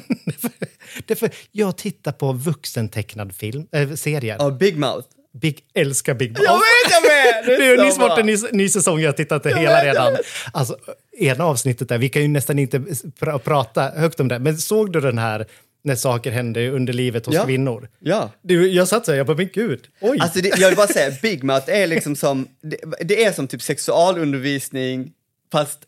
Därför jag tittar på vuxentecknad film, äh, serier. Ja, Big Mouth. Big, älskar Big Mouth. Jag vet jag med! Det är så nyss varit en ny, ny säsong, jag har tittat det hela vet, jag redan. Alltså, ena avsnittet där, vi kan ju nästan inte pr prata högt om det, men såg du den här när saker händer i underlivet hos Ja. kvinnor. Ja. Du, jag satt så här, jag bara, men gud, oj. Alltså det, jag vill bara säga, Big Mouth är liksom som, det, det är som typ sexualundervisning fast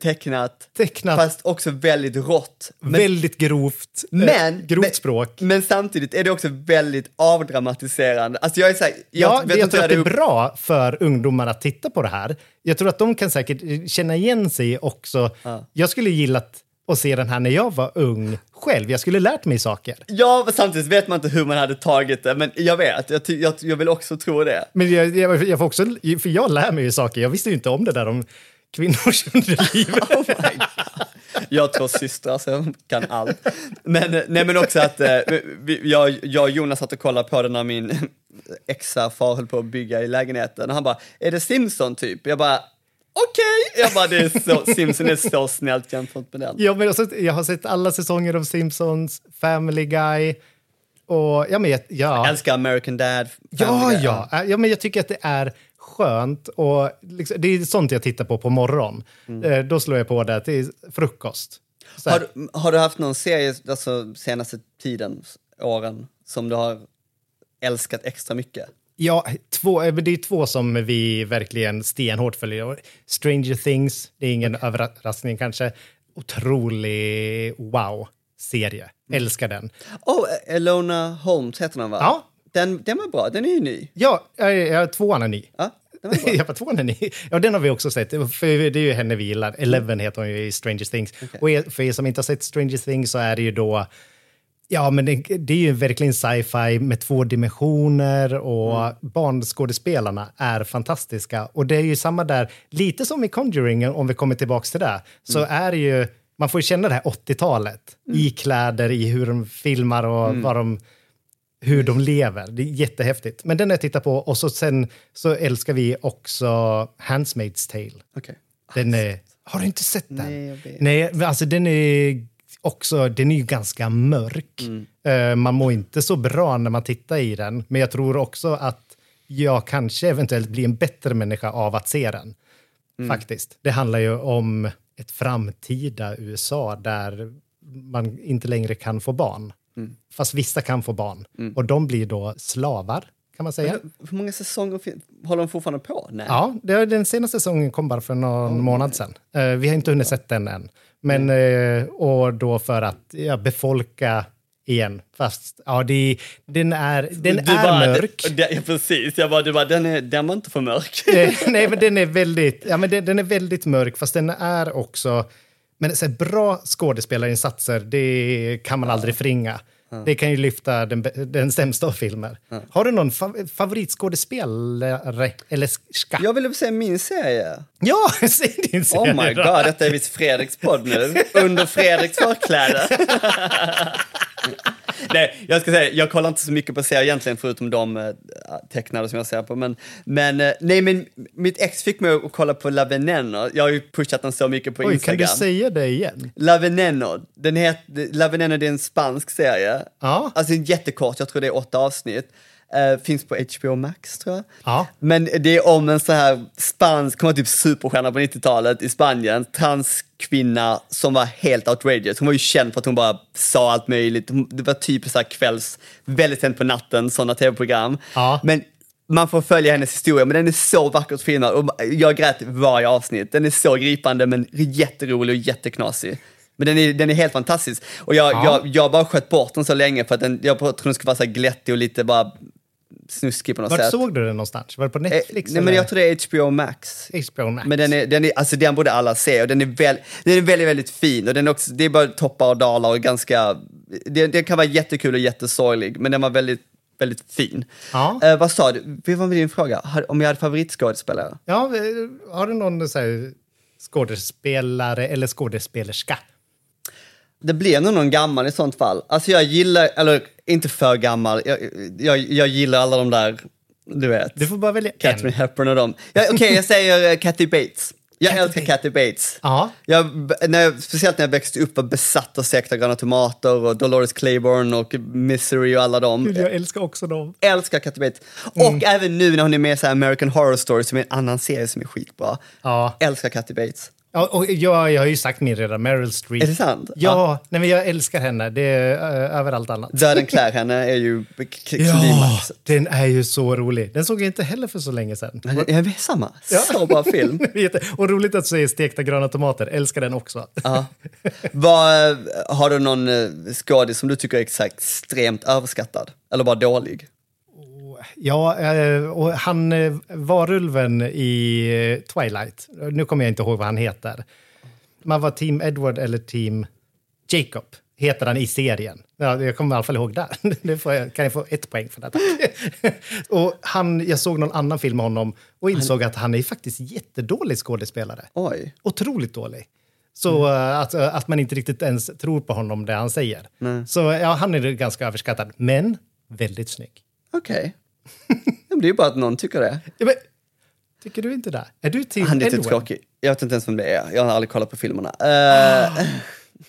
tecknat, Tecknat. fast också väldigt rått. Men, väldigt grovt, eh, men, grovt men, språk. Men samtidigt är det också väldigt avdramatiserande. Alltså jag är så här, jag, Ja, vet jag tror att det är upp- bra för ungdomar att titta på det här. Jag tror att de kan säkert känna igen sig också. Jag skulle gillat att se den här när jag var ung själv. Jag skulle lärt mig saker. Ja, samtidigt vet man inte hur man hade tagit det, men jag vet, jag, jag, jag vill också tro det. Men jag, jag, jag får också, för jag lär mig ju saker. Jag visste ju inte om det där om kvinnors underliv. Oh. Jag två systrar jag kan allt. Men, nej, men också att eh, jag, jag och Jonas satt och kollade på det när min ex-far höll på att bygga i lägenheten och han bara, är det Simpson typ? Jag bara, okej! Jag bara, det är så, Simpson är så snällt jämfört med den. Ja, men också, jag har sett alla säsonger av Simpsons, Family Guy och ja, men jag, ja. Jag älskar American Dad. Ja, Family Guy. ja. ja, men jag tycker att det är skönt och liksom, det är sånt jag tittar på på morgon. Eh, då slår jag på det till frukost. Har, du- har du haft någon serie, alltså senaste tiden, åren, som du har älskat extra mycket? Ja, två, eh, det är två som vi verkligen stenhårt följer. Stranger Things, det är ingen överraskning kanske. Otrolig wow-serie. Älskar den. Oh, Elona Holmes heter den va? Ja. Den, den var bra, den är ju ny. Ja, jag, jag, tvåan är ny. Ja, den var bra. jag bara, tvåan är ny. Ja, den har vi också sett. För det är ju henne vi gillar. Eleven heter hon ju i Stranger Things. Och er, för er som inte har sett Stranger Things så är det ju då Ja, men det, det är ju verkligen sci-fi med två dimensioner och barnskådespelarna är fantastiska. Och det är ju samma där, lite som i Conjuring, om vi kommer tillbaka till det, så är det ju, man får ju känna det här 80-talet i kläder, i hur de filmar och vad de, hur de lever. Det är jättehäftigt. Men den har jag tittat på och så sen så älskar vi också Handmaid's Tale. Okej. Den är, har du inte sett den? Nej, jag vet. Nej, alltså den är också, den är ju ganska mörk. Mm. Eh, man mår inte så bra när man tittar i den, men jag tror också att jag kanske eventuellt blir en bättre människa av att se den. Mm. Faktiskt. Det handlar ju om ett framtida USA där man inte längre kan få barn. Mm. Fast vissa kan få barn. Och de blir då slavar, kan man säga. Hur många säsonger håller de fortfarande på? Nej. Ja, den senaste säsongen kom bara för någon månad sedan. Eh, vi har inte hunnit sett den än. Men, eh, och då för att ja, befolka igen. Fast ja, det, den är, den Du är bara, mörk. Det, ja, precis, jag bara, du bara, den, är, den var inte för mörk. Nej, men den är väldigt, ja, men den, den är väldigt mörk, fast den är också... Men så här, bra skådespelarinsatser, det kan man aldrig förringa. Det kan ju lyfta den, den sämsta av filmer. Har du någon fa favoritskådespelare eller ska? Jag ville säga min serie. Ja, säg din Oh serie my då. god, detta är visst Fredriks podd nu. Under Fredriks förkläde. Nej, jag ska säga, jag kollar inte så mycket på serier egentligen förutom de eh, tecknade som jag ser på. Men, men, eh, nej, men mitt ex fick mig att kolla på La Veneno. Jag har ju pushat den så mycket på Oj, kan Instagram. du säga det igen? La Veneno, den heter, La Veneno det är en spansk serie. Ja. Alltså jättekort, jag tror det är åtta avsnitt. Eh, finns på HBO Max tror jag. Ja. Men det är om en så här spansk, hon typ superstjärna på 90-talet i Spanien, transkvinna som var helt outrageous. Hon var ju känd för att hon bara sa allt möjligt. Det var typ så här kvälls, väldigt sent på natten, sådana tv-program. Ja. Men man får följa hennes historia, men den är så vackert filmad och jag grät varje avsnitt. Den är så gripande men jätterolig och jätteknasig. Men den är, den är helt fantastisk. Och jag, Ja. jag, jag bara sköt bort den så länge för att den, jag tror den skulle vara så glättig och lite bara snuskig på något Vart sätt. såg du den någonstans? Var det på Eh, Netflix? nej, men jag tror det är HBO Max. HBO Max. Men den, är, den, är, alltså den borde alla se och den är, väl, den är väldigt, väldigt fin och den är också, det är bara toppar och dalar och ganska, den, den kan vara jättekul och jättesorglig men den var väldigt, väldigt fin. Ja. Eh, vad sa du, vad var din fråga? Om jag hade favoritskådespelare? Ja, eh, har du någon så här, skådespelare eller skådespelerska? Det blir nog någon gammal i sånt fall. Alltså jag gillar, eller inte för gammal, jag, jag, jag gillar alla de där, du vet. Du får bara välja Catherine en. Hepburn och dem. Ja, Okej, jag säger uh, Kathy Bates. Jag Kathy älskar. Kathy Bates. Ja. Jag, när jag, speciellt när jag växte upp var besatt av Sekta gröna tomater och Dolores Claiborne och Misery och alla dem. Gud, jag älskar också dem. Älskar Kathy Bates. Och även nu när hon är med i American Horror Story som är en annan serie som är skitbra. Ja. Älskar Kathy Bates. Ja, och jag, jag har ju sagt min redan, Meryl Streep. Är det sant? Ja, Nej, men jag älskar henne. Det är uh, över allt annat. Döden klär henne är ju k- Ja, klimax. den är ju så rolig. Den såg jag inte heller för så länge sedan. Ja, det är samma. Så bra film. Och roligt att du säger stekta gröna tomater. Älskar den också. Ja. Vad, eh, har du någon eh, skådis som du tycker är ex- extremt överskattad? Eller bara dålig? Ja, eh, och han eh, varulven i eh, Twilight. Nu kommer jag inte ihåg vad han heter. Man var team Edward eller team Jacob. Heter han i serien. Ja, jag kommer i alla fall ihåg där. Det får jag, kan jag få ett poäng för detta. och han, jag såg någon annan film med honom och insåg att han är faktiskt jättedålig skådespelare. Oj. Otroligt dålig. Så eh, att, att man inte riktigt ens tror på honom det han säger. Så ja, han är ganska överskattad, men väldigt snygg. Okej. Men Det är ju bara att någon tycker det. Ja, men, tycker du inte det? Är du till Han är lite tråkig. Jag vet inte ens vem det är. Jag har aldrig kollat på filmerna. Eh,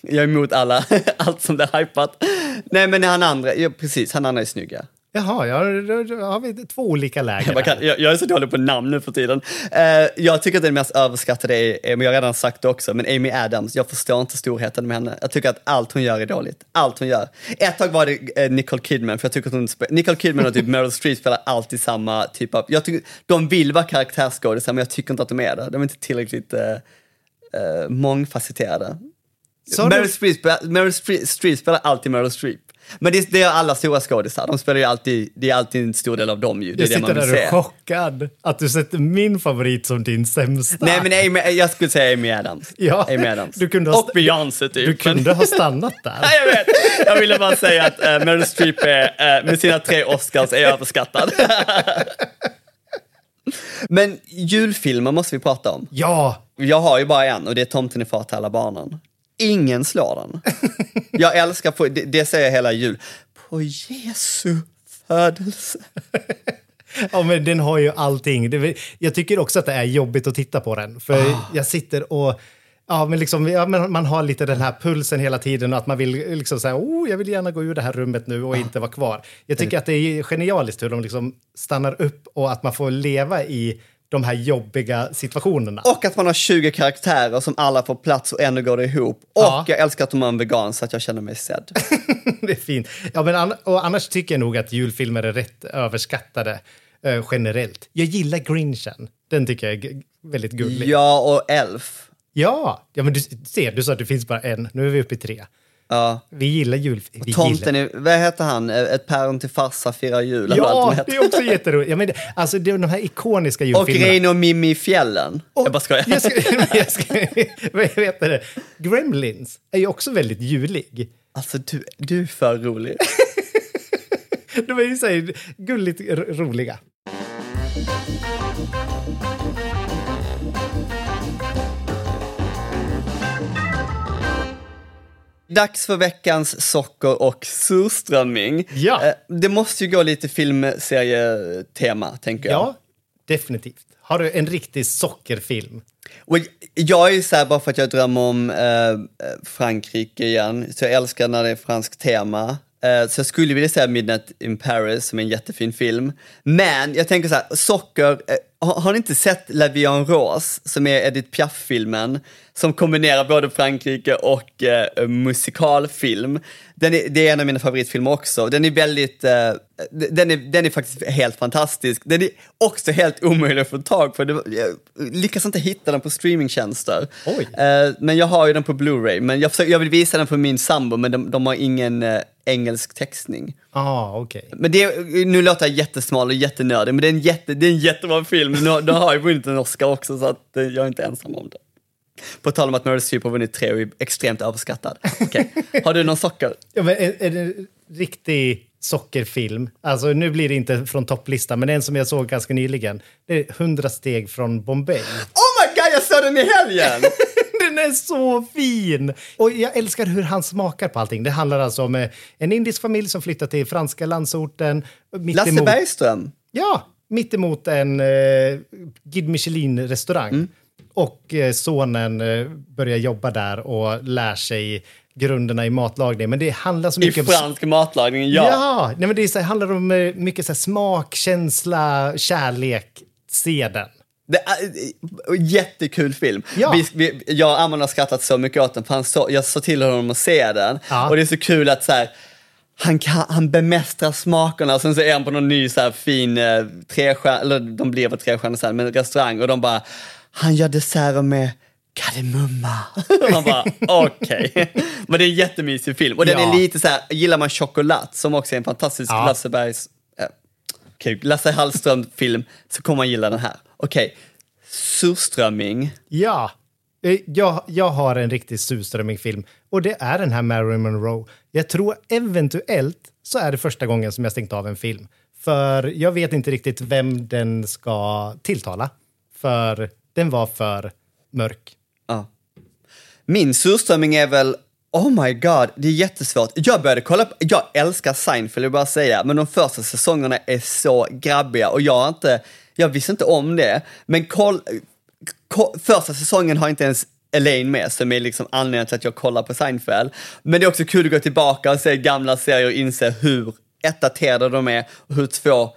jag är emot alla, allt som det är hypat. Nej men han andra, ja, precis, han andra är snygg ja. Jaha, ja, då, då har vi två olika läger. Kan, här. jag, jag är så dålig på namn nu för tiden. Eh, jag tycker att den mest överskattade är, men jag har redan sagt det också, men Amy Adams. Jag förstår inte storheten med henne. Jag tycker att allt hon gör är dåligt. Allt hon gör. Ett tag var det eh, Nicole Kidman, för jag tycker att hon Nicole Kidman och typ Meryl Streep spelar alltid samma typ av... Jag tycker, de vill vara karaktärsskådisar, men jag tycker inte att de är det. De är inte tillräckligt eh, eh, mångfacetterade. Meryl Streep spelar alltid Meryl Streep. Men det, det gör alla stora skådisar. De spelar ju alltid, det är alltid en stor del av dem ju. Det är Jag det man sitter där och är chockad att du sätter min favorit som din sämsta. Nej men Amy, jag skulle säga Amy Adams. Ja, Amy Adams. du kunde ha Och Beyoncé typ. Du kunde ha stannat Nej, där. jag vet. Jag ville bara säga att uh, Meryl Streep är, eh, med sina tre Oscars är överskattad. Men julfilmer måste vi prata om. Ja, Jag har ju bara en och det är Tomten är far till alla barnen. Ingen slår den. Jag älskar, på, det, det säger jag hela jul, på Jesu födelse. ja, men den har ju allting. Jag tycker också att det är jobbigt att titta på den. För Ah. jag sitter och... Ja, men liksom, ja, men man har lite den här pulsen hela tiden och att man vill liksom säga oh, jag vill gärna gå ur det här rummet nu och inte vara kvar. Jag tycker att det är genialiskt hur de liksom stannar upp och att man får leva i de här jobbiga situationerna. Och att man har 20 karaktärer som alla får plats och ändå går det ihop. Och Ja. jag älskar att de har en vegan så att jag känner mig sedd. det är fint. Ja, men an- och annars tycker jag nog att julfilmer är rätt överskattade eh, generellt. Jag gillar Grinchen. Den tycker jag är väldigt gullig. Ja, och Elf. Ja, ja men du ser, du sa att det finns bara en. Nu är vi uppe i tre. Ja. Vi gillar julfilmer. Tomten, är, vad heter han? Ett päron till farsa firar jul. Ja, det är också jätteroligt. Ja, men det, alltså, det är de här ikoniska Och julfilmerna. Reine och Mimmi i fjällen. Och- jag bara skojar. Jag ska, jag ska, vad heter det? Gremlins är ju också väldigt julig. Alltså du, du är för rolig. De är ju så här gulligt roliga. Dags för veckans socker och surströmming. Ja. Eh, Det måste ju gå lite filmserietema, tänker jag. Ja, definitivt. Har du en riktig sockerfilm? Och jag är ju så här, bara för att jag drömmer om eh, Frankrike igen, så jag älskar när det är franskt tema. Eh, så jag skulle vilja säga Midnight in Paris som är en jättefin film. Men jag tänker så här, socker, eh, har, har ni inte sett La Vie en Rose, som är Edith Piaf-filmen, som kombinerar både Frankrike och eh, musikalfilm. Den är, det är en av mina favoritfilmer också. Den är väldigt, eh, den, är, den är faktiskt helt fantastisk. Den är också helt omöjlig att få tag på. Jag lyckas inte hitta den på streamingtjänster. Oj. Eh, men jag har ju den på Blu-ray, men jag, försöker, jag vill visa den för min sambo, men de, de har ingen eh, engelsk textning. Ah, okej. Men det, nu låter jag jättesmal och jättenördig, men det är en, jätte, det är en jättebra film. Nu, den har ju vunnit en Oscar också, så att eh, jag är inte ensam om det. På tal om att Meryl Streep har vunnit tre och är extremt överskattad. Okej, Har du någon socker? Ja, men är, är det en riktig sockerfilm? Alltså, nu blir det inte från topplistan, men en som jag såg ganska nyligen. Det är 100 steg från Bombay. Oh my god, jag såg den i helgen! Den är så fin! Och jag älskar hur han smakar på allting. Det handlar alltså om eh, en indisk familj som flyttar till franska landsorten. Lasse emot- Bergström. Ja, mitt emot en eh, Guide Michelin-restaurang. Mm. Och eh, sonen eh, börjar jobba där och lär sig grunderna i matlagning. Men det handlar så I mycket om... fransk matlagning, ja. Ja, nej, men det så, här- handlar om eh, mycket så här, smak, känsla, kärlek. Se den. Det är, jättekul film. Ja. Vi, vi, jag och Amman har skrattat så mycket åt den, för han så, jag sa till honom att se den. Ja. Och det är så kul att så här, han, kan, han bemästrar smakerna, sen så är han på någon ny så här, fin eh, trestjärna, eller de blir väl trestjärnor sen, men restaurang och de bara, han gör desserter med kardemumma. Man bara, okej. Men det är en jättemysig film. Och den Ja. är lite så här, gillar man choklad, som också är en fantastisk Ja. Lasse Bergs, eh, okej, Lasse Hallström-film, så kommer man gilla den här. Okej, surströmming. Ja, Eh, jag, jag har en riktig surströmmingfilm och det är den här Marilyn Monroe. Jag tror eventuellt så är det första gången som jag stängt av en film. För jag vet inte riktigt vem den ska tilltala. För den var för mörk. Ja. Min surströmming är väl, oh my god, det är jättesvårt. Jag började kolla på, jag älskar Seinfeld, jag bara säga, men de första säsongerna är så grabbiga och jag har inte, jag visste inte om det, men koll, första säsongen har inte ens Elaine med, som är liksom anledningen till att jag kollar på Seinfeld. Men det är också kul att gå tillbaka och se gamla serier och inse hur daterade de är och hur två,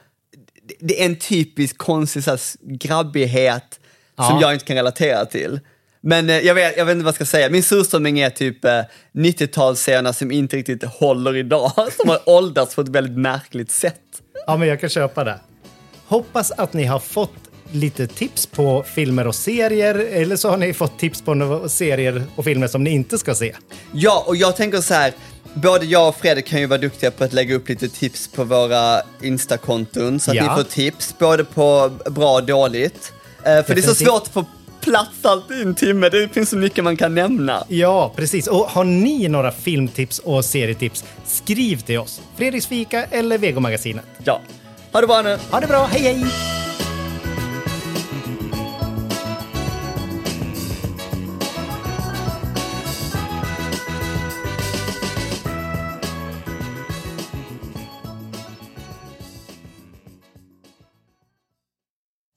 det- är en typisk konstig så här, grabbighet som Ja. jag inte kan relatera till. Men eh, jag, vet, jag vet inte vad jag ska säga. Min surströmming är typ eh, 90-talsscener som inte riktigt håller idag. Som har åldrats på ett väldigt märkligt sätt. Ja, men jag kan köpa det. Hoppas att ni har fått lite tips på filmer och serier eller så har ni fått tips på några serier och filmer som ni inte ska se. Ja, och jag tänker så här. Både jag och Fredrik kan ju vara duktiga på att lägga upp lite tips på våra Insta-konton så att Ja. ni får tips både på bra och dåligt. Eh, för det är så Definitivt. svårt att få plats alltid i en timme. Det finns så mycket man kan nämna. Ja, precis. Och har ni några filmtips och serietips, skriv till oss. Fredriks fika eller Vegomagasinet. Ja. Ha det bra nu. Ha det bra, hej hej!